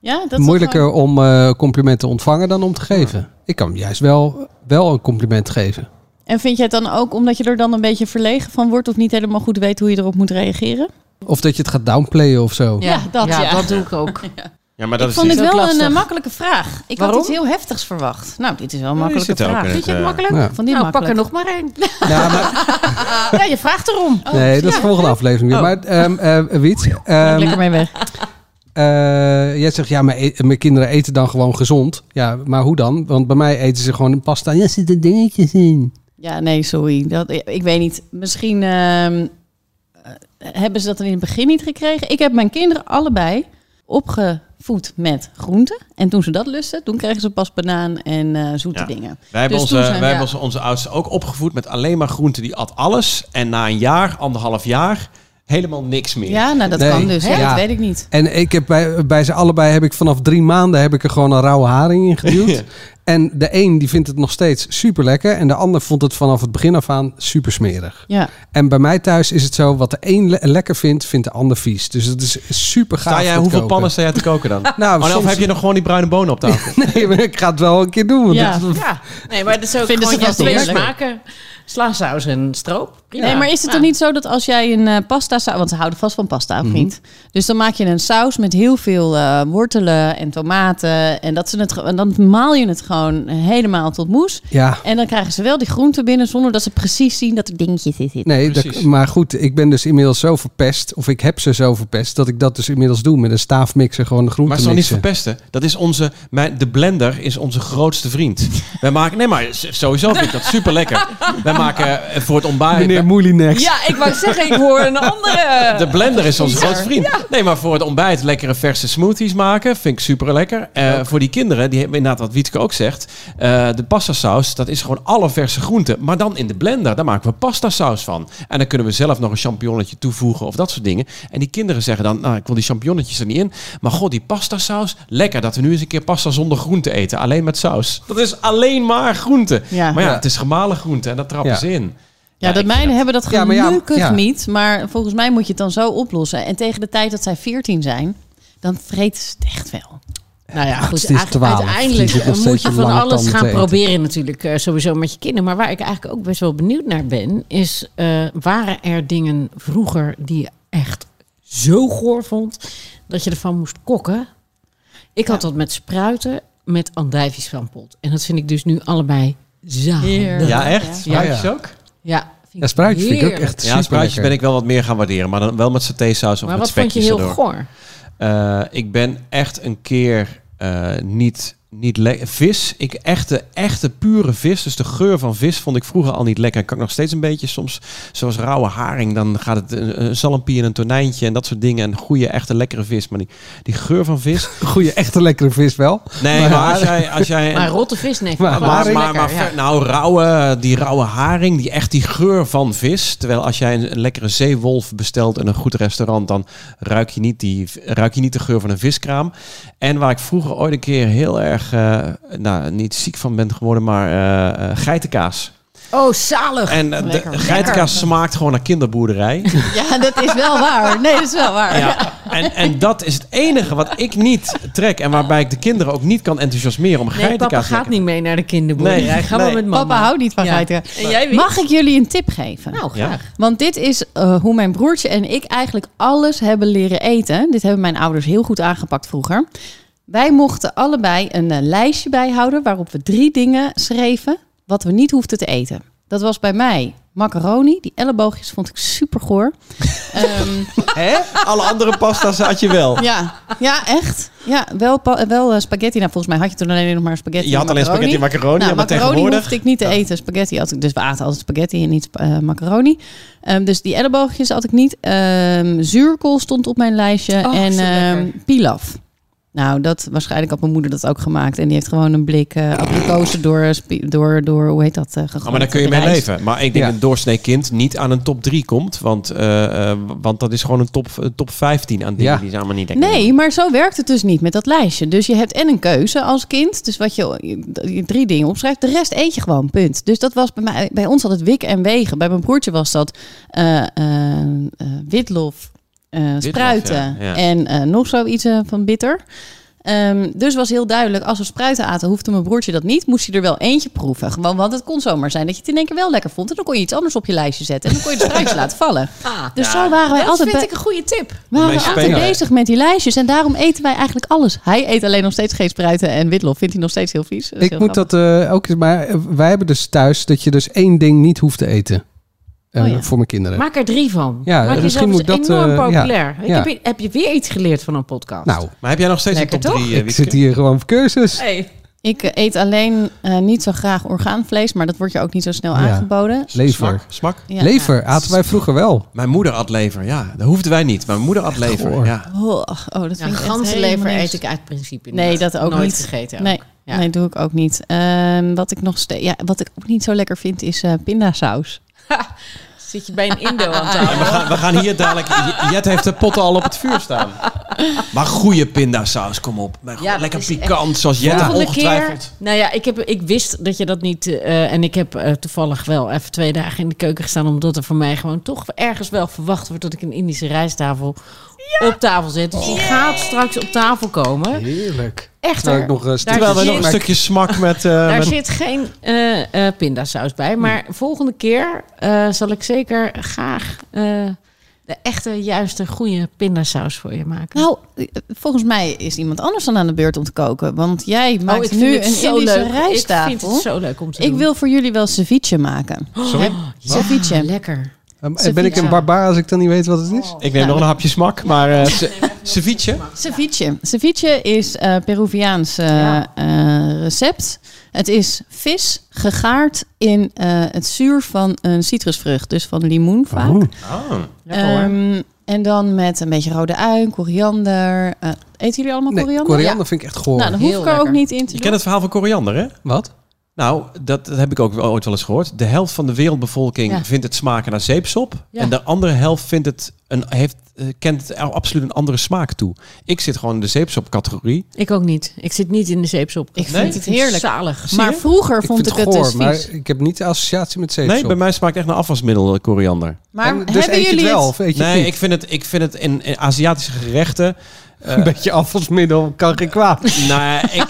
Ja, dat Moeilijker om eh, complimenten te ontvangen dan om te geven. Ik kan juist wel, wel een compliment geven. En vind jij het dan ook omdat je er dan een beetje verlegen van wordt... of niet helemaal goed weet hoe je erop moet reageren? Of dat je het gaat downplayen of zo. Ja, dat, ja. dat doe ik ook. <laughs> Ja, maar dat ik is vond ook wel een eh, makkelijke vraag. Ik Waarom? had iets heel heftigs verwacht. Nou, dit is wel een Ja, makkelijke vraag. in Vind je het het, makkelijk? Ja. Die Nou, pak er nog maar één. <laughs> Ja, maar, Ja, je vraagt erom. nee, dat is de volgende aflevering. Oh. Maar ehm eh, Wiets, Ben ik ehm, lekker mee weg. Eh, jij zegt ja, mijn, e- mijn kinderen eten dan gewoon gezond. Ja, maar hoe dan? Want bij mij eten ze gewoon pasta. Ja, er zitten dingetjes in. Ja, nee, sorry. Dat, ik weet niet. Misschien ehm, eh, hebben ze dat dan in het begin niet gekregen. Ik heb mijn kinderen allebei opgevoed met groenten. En toen ze dat lusten, toen kregen ze pas banaan en eh, zoete Ja. dingen. Wij hebben, Dus onze, zijn- wij ja. hebben onze, onze oudste ook opgevoed met alleen maar groenten. Die at alles. En na een jaar, anderhalf jaar, helemaal niks meer. Ja, nou dat Nee. kan dus. Ja, Ja. Dat weet ik niet. En ik heb bij, bij ze allebei heb ik vanaf drie maanden heb ik er gewoon een rauwe haring in geduwd. <laughs> En de een die vindt het nog steeds super lekker. En de ander vond het vanaf het begin af aan super smerig. Ja. En bij mij thuis is het zo, wat de een le- lekker vindt, vindt de ander vies. Dus het is super gaaf. Sta jij, hoeveel koken. pannen sta jij te koken dan? <laughs> Nou, Oh, nee, of soms- heb je nog gewoon die bruine bonen op tafel? <laughs> Nee, maar ik ga het wel een keer doen. Want Ja. het- Ja, nee, maar dat is ook Vinden ze gewoon je twee smaken. Slaasaus en stroop. Prima. Nee, maar is het Ja. dan niet zo dat als jij een eh, pasta saus... Want ze houden vast van pasta, vriend. Dus dan maak je een saus met heel veel eh, wortelen en tomaten. En, dat ze het, en dan maal je het gewoon helemaal tot moes. Ja, En dan krijgen ze wel die groenten binnen... zonder dat ze precies zien dat er dingetjes in zitten. nee, dat- maar goed, ik ben dus inmiddels zo verpest, of ik heb ze zo verpest, dat ik dat dus inmiddels doe met een staafmixer gewoon de groenten Maar het is toch niet verpesten? Dat is onze, mijn, de blender is onze grootste vriend. Wij maken, nee maar sowieso vind ik dat super lekker. Wij maken eh, voor het ontbijt... Meneer Moulinex. Ja, ik wou zeggen, ik hoor een andere. <laughs> De blender is onze grootste vriend. Nee, maar voor het ontbijt lekkere verse smoothies maken. Vind ik super lekker. voor die kinderen, die hebben inderdaad wat Wietke ook zegt. eh, de pasta saus, dat is gewoon alle verse groenten. Maar dan in de blender, daar maken we pasta saus van. En dan kunnen we zelf nog een champignonnetje toevoegen of dat soort dingen. En die kinderen zeggen dan, nou ik wil die champignonnetjes er niet in. Maar god, die pasta saus, lekker dat we nu eens een keer pasta zonder groente eten. Alleen met saus. Dat is alleen maar groente. Ja. Maar ja, Ja. het is gemalen groente en dat trappen Ja. ze in. Ja, dat mijnen hebben dat Ja, maar ja, gelukkig ja. niet. Maar volgens mij moet je het dan zo oplossen. En tegen de tijd dat zij 14 zijn, dan vreten ze het echt wel. Nou ja, goed. het is eigenlijk- 12. Uiteindelijk moet je van alles gaan proberen natuurlijk eh, sowieso met je kinderen. Maar waar ik eigenlijk ook best wel benieuwd naar ben, is eh, waren er dingen vroeger die je echt zo goor vond dat je ervan moest kokken? Ik had dat met spruiten, met andijvies van pot. En dat vind ik dus nu allebei zalig. Heerlijk. Ja, echt? Ja. Spruitjes ook? Ja, vind Ja, spruitjes vind ik ook echt Ja, super spruitjes ben ik wel wat meer gaan waarderen. Maar dan wel met satésaus of Maar met wat vond je spekjes heel erdoor. goor? Eh, ik ben echt een keer eh, niet, niet lekker. Vis, ik echte, echte pure vis. Dus de geur van vis vond ik vroeger al niet lekker. Kan ik nog steeds een beetje soms, zoals rauwe haring. Dan gaat het een, een zalmpie en een tonijntje en dat soort dingen. En goede, echte lekkere vis. Maar die, die geur van vis. <laughs> Goeie, echte lekkere vis wel. Nee, Maar- maar, als jij. Als jij <laughs> Maar rotte vis, nee. Maar- maar, ja. nou, rauwe, die rauwe haring, die echt die geur van vis. Terwijl als jij een, een lekkere zeewolf bestelt in een goed restaurant, dan ruik je, niet die, ruik je niet de geur van een viskraam. En waar ik vroeger ooit een keer heel erg, eh, nou, niet ziek van ben geworden, maar eh, eh, geitenkaas. Oh, zalig. En de Lekker. geitenkaas smaakt gewoon naar kinderboerderij. <laughs> Ja, dat is wel waar. Nee, dat is wel waar. Ja, en, en dat is het enige wat ik niet trek. En waarbij ik de kinderen ook niet kan enthousiasmeren om Nee, geitenkaas papa lekker gaat niet mee naar de kinderboerderij. Nee, Ga nee. maar met mama. Papa houdt niet van Ja. geiten. En jij, Wiet? Mag ik jullie een tip geven? Nou, Ja. graag. Want dit is eh, hoe mijn broertje en ik eigenlijk alles hebben leren eten. Dit hebben mijn ouders heel goed aangepakt vroeger. Wij mochten allebei een eh, lijstje bijhouden waarop we drie dingen schreven wat we niet hoefden te eten. Dat was bij mij macaroni. Die elleboogjes vond ik super goor. <laughs> Ehm, Hè? Alle andere pasta's had je wel. ja, ja, echt. Ja, wel, wel eh, spaghetti. Nou, volgens mij had je toen alleen nog maar spaghetti Je had en alleen spaghetti en macaroni, Nou, maar macaroni tegenwoordig... hoefde ik niet te eten. Spaghetti had ik dus. We aten altijd spaghetti en niet eh, macaroni. Ehm, dus die elleboogjes had ik niet. Ehm, zuurkool stond op mijn lijstje. Oh, en ehm, pilaf. Nou, dat waarschijnlijk had mijn moeder dat ook gemaakt. En die heeft gewoon een blik eh abrikozen door, door, door, hoe heet dat, eh gegooid. Oh, maar daar kun je mee leven. Maar ik denk Ja. dat een doorsnee kind niet aan een top 3 komt. Want, eh, eh, want dat is gewoon een top, een top 15 aan dingen Ja. die ze allemaal niet lekker Nee, maar zo werkt het dus niet met dat lijstje. Dus je hebt en een keuze als kind. Dus wat je, je- je drie dingen opschrijft. De rest eet je gewoon, punt. Dus dat was bij, mij, bij ons altijd wikken en wegen. Bij mijn broertje was dat eh, eh, eh, witlof, spruiten ja, ja. en eh, nog zoiets eh, van bitter. Ehm, dus was heel duidelijk, als we spruiten aten, hoefde mijn broertje dat niet. Moest hij er wel eentje proeven. Gewoon, want het kon zomaar zijn dat je het in één keer wel lekker vond. En dan kon je iets anders op je lijstje zetten. En dan kon je de spruitjes <laughs> laten vallen. Ah, Dus zo waren wij dat altijd vind bij- ik een goede tip. we waren altijd bezig met die lijstjes. En daarom eten wij eigenlijk alles. Hij eet alleen nog steeds geen spruiten en witlof. Vindt hij nog steeds heel vies. Dat Ik heel moet grappig. dat eh, ook eens, maar eh, wij hebben dus thuis dat je dus één ding niet hoeft te eten. Eh, Oh ja. Voor mijn kinderen. Maak er drie van. Ja, Maak misschien moet eens dat, enorm eh, ja. populair. Ik Ja. heb, je- heb je weer iets geleerd van een podcast? nou, Maar heb jij nog steeds Lekker een top? 3, ik zit hier gewoon op cursus. Hey. Ik eh, eet alleen eh, niet zo graag orgaanvlees. Maar dat wordt je ook niet zo snel Ja. aangeboden. Lever. Smak? Smak? Ja. Lever aten wij vroeger wel. Mijn moeder at lever, ja. Dat hoefden wij niet. Maar mijn moeder at lever, goor. ja. Oh, oh, dat Ja, vind ik helemaal eet ik uit principe Nee, niet. dat ook Nooit niet. gegeten Nee. Ja. nee, doe ik ook niet. Ehm, wat ik nog steeds, ja, wat ik ook niet zo lekker vind, is eh pindasaus. <laughs> Zit je bij een Indo aan tafel? we, gaan, we gaan hier dadelijk... Jet heeft de potten al op het vuur staan. Maar goede pindasaus, kom op. Ja, lekker pikant, zoals Jet Ja. keer, ongetwijfeld... nou ja, ik, heb, ik wist dat je dat niet... eh, en ik heb eh, toevallig wel even twee dagen in de keuken gestaan... omdat er voor mij gewoon toch ergens wel verwacht wordt... dat ik een Indische rijsttafel op tafel zet. Dus die gaat straks op tafel komen. Heerlijk. Echter, Terwijl ik nog een daar stukje Terwijl we nog een zit- stukje smak met... eh, daar <laughs> met- zit geen eh, eh, pindasaus bij. Maar volgende keer eh, zal ik zeker graag... eh, de echte, juiste, goede pindasaus voor je maken. Nou, eh, volgens mij is iemand anders dan aan de beurt om te koken. Want jij Oh, maakt ik nu een zo Indische leuk. Ik rijsttafel. vind het zo leuk om te Ik doen. wil voor jullie wel ceviche maken. Sorry? Ceviche. Ja, lekker. Um, Ceviche. ben ik een barbaar als ik dan niet weet wat het is? Ik neem nog een hapje smak, maar... eh, ce- <laughs> ceviche? Ceviche. Ceviche is eh Peruviaans eh, Ja. recept. Het is vis gegaard in eh, het zuur van een citrusvrucht. Dus van limoen vaak. Oh. Oh. Ehm, en dan met een beetje rode ui, koriander. Eh, eten jullie allemaal Nee, koriander? koriander vind ik echt goor. Nou, dan hoef Heel ik er ook niet in te Je doen. kent het verhaal van koriander, hè? Wat? Nou, dat, dat heb ik ook ooit wel eens gehoord. De helft van de wereldbevolking Ja. vindt het smaken naar zeepsop. Ja. En de andere helft vindt het een, heeft, eh, kent het er absoluut een andere smaak toe. Ik zit gewoon in de zeepsop-categorie. Ik ook niet. Ik zit niet in de zeepsop. Ik vind het heerlijk. Zalig. Maar vroeger Ik vond ik het het goor, dus maar vies. ik heb niet de associatie met zeepsop. Nee, bij mij smaakt echt naar afwasmiddel eh, koriander. Maar En dus hebben jullie het wel, het? of eet je het Nee, niet? ik vind het, ik vind het in, in Aziatische gerechten... eh, Een beetje afvalsmiddel kan geen kwaad. nou, ik,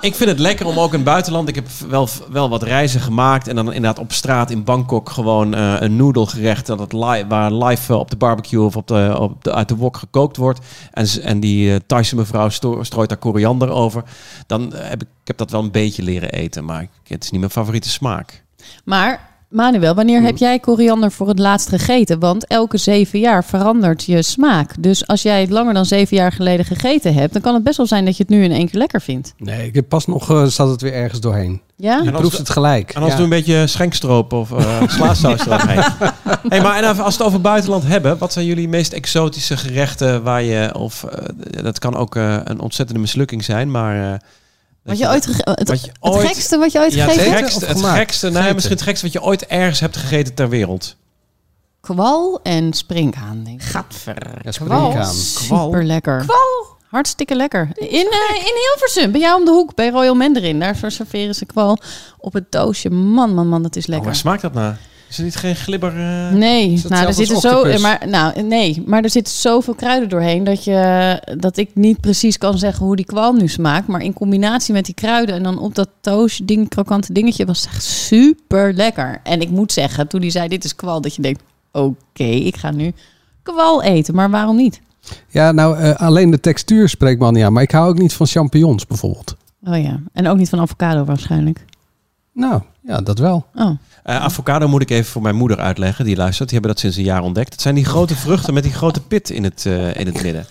ik vind het lekker om ook in het buitenland. Ik heb wel, wel wat reizen gemaakt. En dan inderdaad op straat in Bangkok gewoon eh, een noedelgerecht. Dat het li waar live eh, op de barbecue of op de, op de, uit de wok gekookt wordt. En, en die eh Thaise mevrouw strooit daar koriander over. Dan heb ik, ik heb dat wel een beetje leren eten. Maar ik- het is niet mijn favoriete smaak. Maar Manuel, wanneer heb jij koriander voor het laatst gegeten? Want elke zeven jaar verandert je smaak. Dus als jij het langer dan zeven jaar geleden gegeten hebt, dan kan het best wel zijn dat je het nu in één keer lekker vindt. Nee, ik heb pas nog eh, zat het weer ergens doorheen. Ja? Je als- proeft het gelijk. En als Ja. doe een beetje schenkstroop of eh <laughs> slaasaus eromheen. <laughs> Hey, maar en als we het over buitenland hebben, wat zijn jullie meest exotische gerechten waar je, of eh, dat kan ook eh, een ontzettende mislukking zijn, maar... Wat je ooit het, wat je het ooit- gekste wat je ooit ja, het gegeten hebt? gekste, of het gemaakt? gekste, misschien het gekste wat je ooit ergens hebt gegeten ter wereld. Kwal en springhaan, denk ik. Gadver. Ja, springhaan. Super lekker. Kwal? Hartstikke lekker. In, eh, in Hilversum, bij jou om de hoek, bij Royal Mandarin. Daar serveren ze kwal op het doosje. Man, man, man, dat is Oh, lekker. waar smaakt dat naar? Is er niet geen glibber? eh? Nee, nou, er zitten zo, maar, nou, nee, maar er zitten zoveel kruiden doorheen dat, je, dat ik niet precies kan zeggen hoe die kwal nu smaakt. Maar in combinatie met die kruiden en dan op dat toastje, ding, krokante dingetje, was het echt super lekker. En ik moet zeggen, toen hij zei dit is kwal, dat je denkt, oké, ik ga nu kwal eten. Maar waarom niet? Ja, nou, eh, alleen de textuur spreekt me al niet aan. Maar ik hou ook niet van champignons bijvoorbeeld. Oh ja, en ook niet van avocado waarschijnlijk. Nou, ja, dat wel. Oh. Eh, avocado moet ik even voor mijn moeder uitleggen, die luistert. Die hebben dat sinds een jaar ontdekt. Het zijn die grote vruchten met die grote pit in het, eh, in het midden.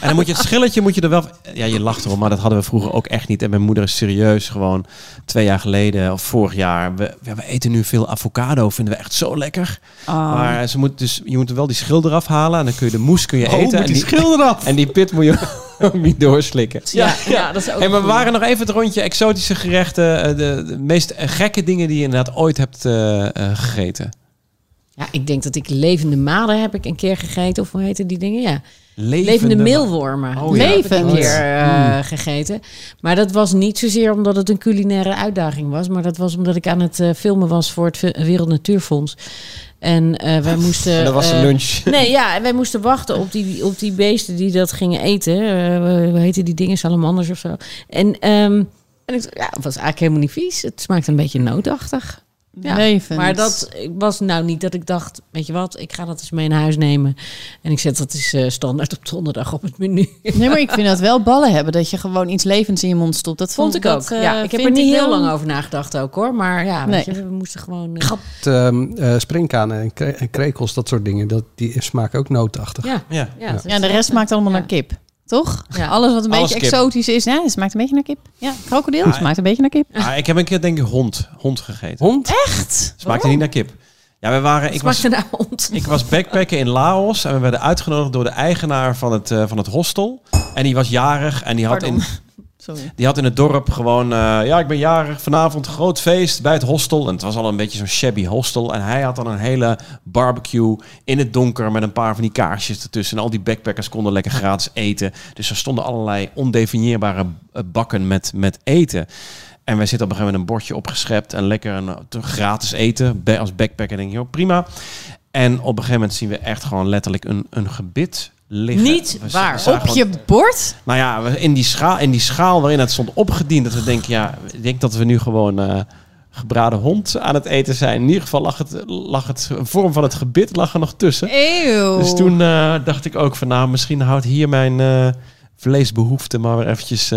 En dan moet je het schilletje moet je er wel... Ja, je lacht erom, maar dat hadden we vroeger ook echt niet. En mijn moeder is serieus gewoon twee jaar geleden of vorig jaar. We, we, eten nu veel avocado, vinden we echt zo lekker. Oh. Maar ze moet dus, je moet er wel die schil eraf halen. En dan kun je de moes kun je Oh, eten. en, die schil eraf. <laughs> en die pit moet je <laughs> niet doorslikken. Ja, ja, dat is ook Hey, maar we waren nog even het rondje exotische gerechten. eh, De, de meest gekke dingen die je inderdaad ooit hebt eh, eh, gegeten. Ja, ik denk dat ik levende maden heb ik een keer gegeten. Of hoe heten die dingen? Ja, Levende, levende meelwormen. Oh, ja. heb ik een Levend. keer eh, gegeten. Maar dat was niet zozeer omdat het een culinaire uitdaging was. Maar dat was omdat ik aan het eh, filmen was voor het Wereld Natuurfonds. En eh, wij <laughs> moesten... En dat was de eh, lunch. <laughs> Nee, ja, en wij moesten wachten op die, op die beesten die dat gingen eten. Eh, hoe heten die dingen? Salamanders of zo. En, ehm, en ik, ja, het was eigenlijk helemaal niet vies. Het smaakte een beetje noodachtig. Ja, Levend. Maar dat was nou niet dat ik dacht, weet je wat, ik ga dat eens mee naar huis nemen. En ik zet dat eens eh, standaard op donderdag op het menu. Nee, maar ik vind dat wel ballen hebben. Dat je gewoon iets levends in je mond stopt. Dat Vond ik ook. eh, ja, ik heb er niet heel lang over nagedacht ook hoor. Maar ja, weet Nee. je, we moesten gewoon... eh, springkanen en, kre- en krekels, dat soort dingen, dat, die smaken ook noodachtig. ja, Ja. ja, de rest echt, smaakt allemaal ja. naar kip. Toch? Ja. Alles wat een Alles beetje kip. exotisch is, ja, het smaakt een beetje naar kip. Ja, krokodil Ah, smaakt een beetje naar kip. Ah, ik heb een keer denk ik hond, hond gegeten. Hond? Echt? Smaakte niet naar kip. Ja, we waren, ik was, naar hond. ik was backpacken in Laos en we werden uitgenodigd door de eigenaar van het, eh, van het hostel. En die was jarig en die had, in. Sorry. die had in het dorp gewoon, eh, ja, ik ben jarig, vanavond groot feest bij het hostel. En het was al een beetje zo'n shabby hostel. En hij had dan een hele barbecue in het donker met een paar van die kaarsjes ertussen. En al die backpackers konden lekker <laughs> gratis eten. Dus er stonden allerlei ondefinieerbare eh, bakken met, met eten. En wij zitten op een gegeven moment een bordje opgeschept en lekker een, te- gratis eten. Als backpacker denk je, joh, prima. En op een gegeven moment zien we echt gewoon letterlijk een, een gebit liggen. Niet We- waar. Op je bord? nou ja, we- in die, schaal, in die schaal waarin het stond opgediend, dat we denken, ja, ik denk dat we nu gewoon eh, gebraden hond aan het eten zijn. In ieder geval lag het, lag het een vorm van het gebit lag er nog tussen. Eeuw. Dus toen eh, dacht ik ook van, nou, misschien houdt hier mijn eh, vleesbehoefte maar weer eventjes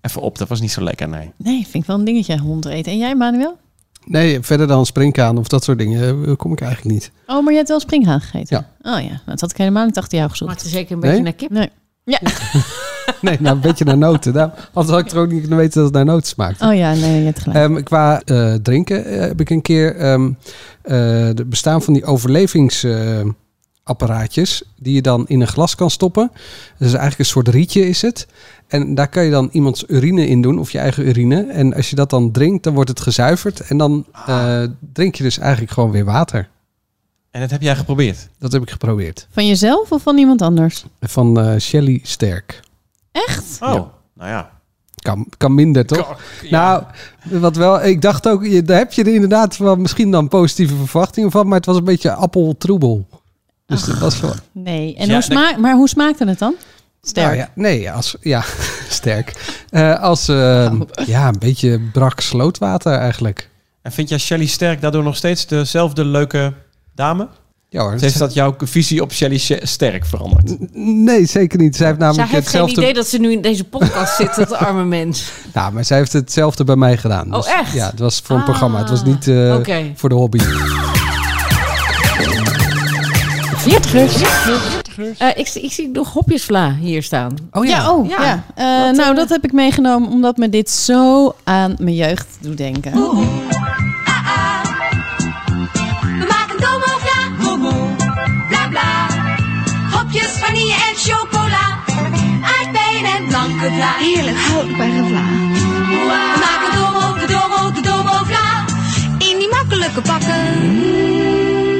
even op. Dat was niet zo lekker, nee. Nee, vind ik wel een dingetje, hond eten. En jij, Manuel? Nee, verder dan springkaan of dat soort dingen eh, kom ik eigenlijk niet. Oh, maar je hebt wel springhaan gegeten? Oh ja, dat had ik helemaal niet achter jou gezocht. Smaakte zeker een Nee? beetje naar kip. Nee. Ja. <laughs> Nee, nou een beetje naar noten. Nou, anders had ik er ook niet kunnen weten dat het naar noten smaakt. Oh ja, nee, je hebt gelijk. Ehm, qua eh, drinken eh, heb ik een keer ehm eh, de bestaan van die overlevingsapparaatjes die je dan in een glas kan stoppen. Dat is eigenlijk een soort rietje is het. En daar kan je dan iemands urine in doen of je eigen urine. En als je dat dan drinkt, dan wordt het gezuiverd en dan eh, drink je dus eigenlijk gewoon weer water. En dat heb jij geprobeerd? Dat heb ik geprobeerd. Van jezelf of van iemand anders? Van eh Shelly Sterk. Echt? Oh, nou ja. Kan, kan minder, toch? Nou, wat wel, ik dacht ook, je- daar heb je er inderdaad wel misschien dan positieve verwachtingen van, maar het was een beetje appeltroebel. Dus het was wel. Nee. En Ja, hoe dat- smaak, maar hoe smaakte het dan? Sterk. Nou ja, nee, als, ja, <laughs> sterk. Eh, als <laughs> eh, ja, een beetje brak slootwater eigenlijk. En vind jij Shelly Sterk daardoor nog steeds dezelfde leuke dame? Ja hoor. Heeft dat jouw visie op Shelly Sterk veranderd? Nee, zeker niet. Zij heeft Zij namelijk heeft geen idee dat ze nu in deze podcast zit, dat arme mens. <laughs> Nou, maar zij heeft hetzelfde bij mij gedaan. Oh, echt? Ja, het was voor een Ah, programma. Het was niet eh, voor de hobby. Eh, ik, ik zie nog hopjesvla hier staan. Oh Ja, oh, ja. Ja. Eh, Wat, nou, eh, dat heb ik meegenomen omdat me dit zo aan mijn jeugd doet denken. We maken domo vla. Momo. Bla bla. Hopjes, vanille en chocola. Aardbeien en blanke vla. Heerlijk houdbare vla. We Makkelijke pakken.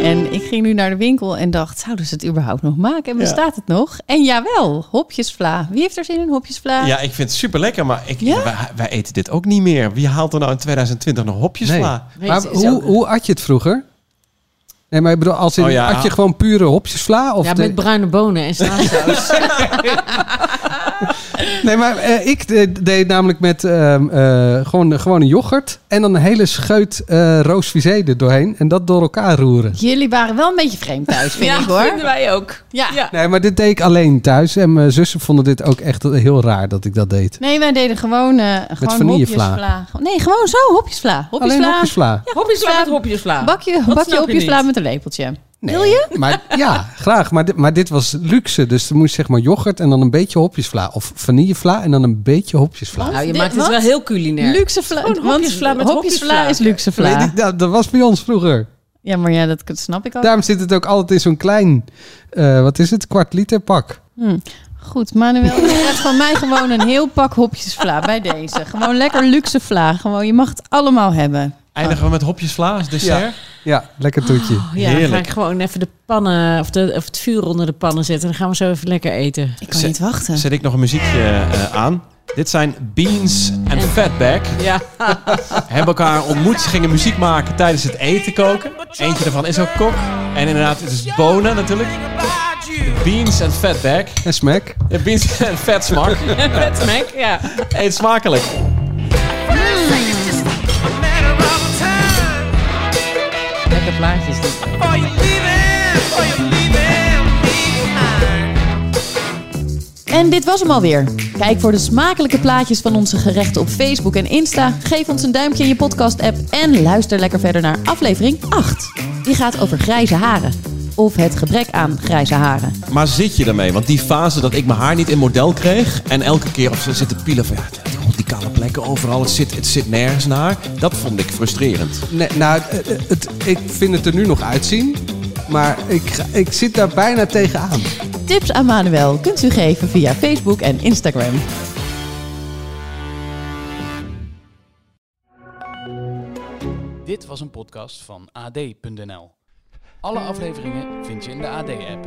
En ik ging nu naar de winkel en dacht, zouden ze het überhaupt nog maken? En bestaat het nog? En jawel, hopjesvla. Wie heeft er zin in hopjesvla? Ja, ik vind het super lekker, maar ik, Ja? wij, wij eten dit ook niet meer. Wie haalt er nou in 2020 nog hopjes Nee. vla? Nee, Maar hoe, ook- hoe at je het vroeger? Nee, maar ik bedoel, als in, Oh ja. at je gewoon pure hopjesvla? Of ja, de- met bruine bonen en slaatsaus. <laughs> <laughs> Nee, maar eh, ik de- deed namelijk met ehm, eh, gewoon, gewoon een yoghurt en dan een hele scheut eh roos visé er doorheen en dat door elkaar roeren. Jullie waren wel een beetje vreemd thuis, vind ja, ik hoor. vinden wij ook. Ja. Ja. Nee, maar dit deed ik alleen thuis en mijn zussen vonden dit ook echt heel raar dat ik dat deed. Nee, wij deden gewoon, eh gewoon vanillevla. hopjesvla. Nee, gewoon zo, hopjesvla. Alleen Hopjesvla. hopjesvla. Hopjesvla met hopjesvla. Bakje, bakje hopjesvla niet. met een lepeltje. Nee, Wil je? Maar ja, graag. Maar dit, maar dit was luxe. Dus er moest zeg maar yoghurt en dan een beetje hopjesvla. Of vanillevla en dan een beetje hopjesvla. Nou, je Dit- maakt het wat? wel heel culinair. Luxe vla. Want hopjesvla met hopjesvla. is luxe Nee, vla. dit- dat, dat was bij ons vroeger. Ja, maar ja, dat snap ik ook. Daarom zit het ook altijd in zo'n klein, eh, wat is het, kwart liter pak. Hm. Goed, Manuel, je krijgt van mij gewoon een heel pak hopjesvla bij deze. Gewoon lekker luxe vla. Gewoon, je mag het allemaal hebben. Eindigen we met hopjesvla als dessert? Ja, lekker toetje. Oh, ja, dan ga ik gewoon even de pannen of, de, of het vuur onder de pannen zetten. Dan gaan we zo even lekker eten. Ik kan Zet- niet wachten. Zet ik nog een muziekje eh, aan. Dit zijn Beans en Fatback. Ja. <laughs> Hebben elkaar ontmoet. Ze gingen muziek maken tijdens het eten koken. Eentje daarvan is ook kok. En inderdaad, het is bonen natuurlijk. Beans en Fatback. En smack. Ja, beans en vet smak. Vet <laughs> smaak, ja. Eet smakelijk. Plaatjes. En dit was hem alweer. Kijk voor de smakelijke plaatjes van onze gerechten op Facebook en Insta. Geef ons een duimpje in je podcast-app. En luister lekker verder naar aflevering 8. Die gaat over grijze haren. Of het gebrek aan grijze haren. Maar zit je ermee? Want die fase dat ik mijn haar niet in model kreeg... en elke keer of ze zitten pielen van... ja, kale plekken overal, het zit, het zit nergens naar. Dat vond ik frustrerend. Nee, nou, het, het- ik vind het er nu nog uitzien. Maar ik, ik zit daar bijna tegenaan. Tips aan Manuel kunt u geven via Facebook en Instagram. Dit was een podcast van AD.nl. Alle afleveringen vind je in de AD-app.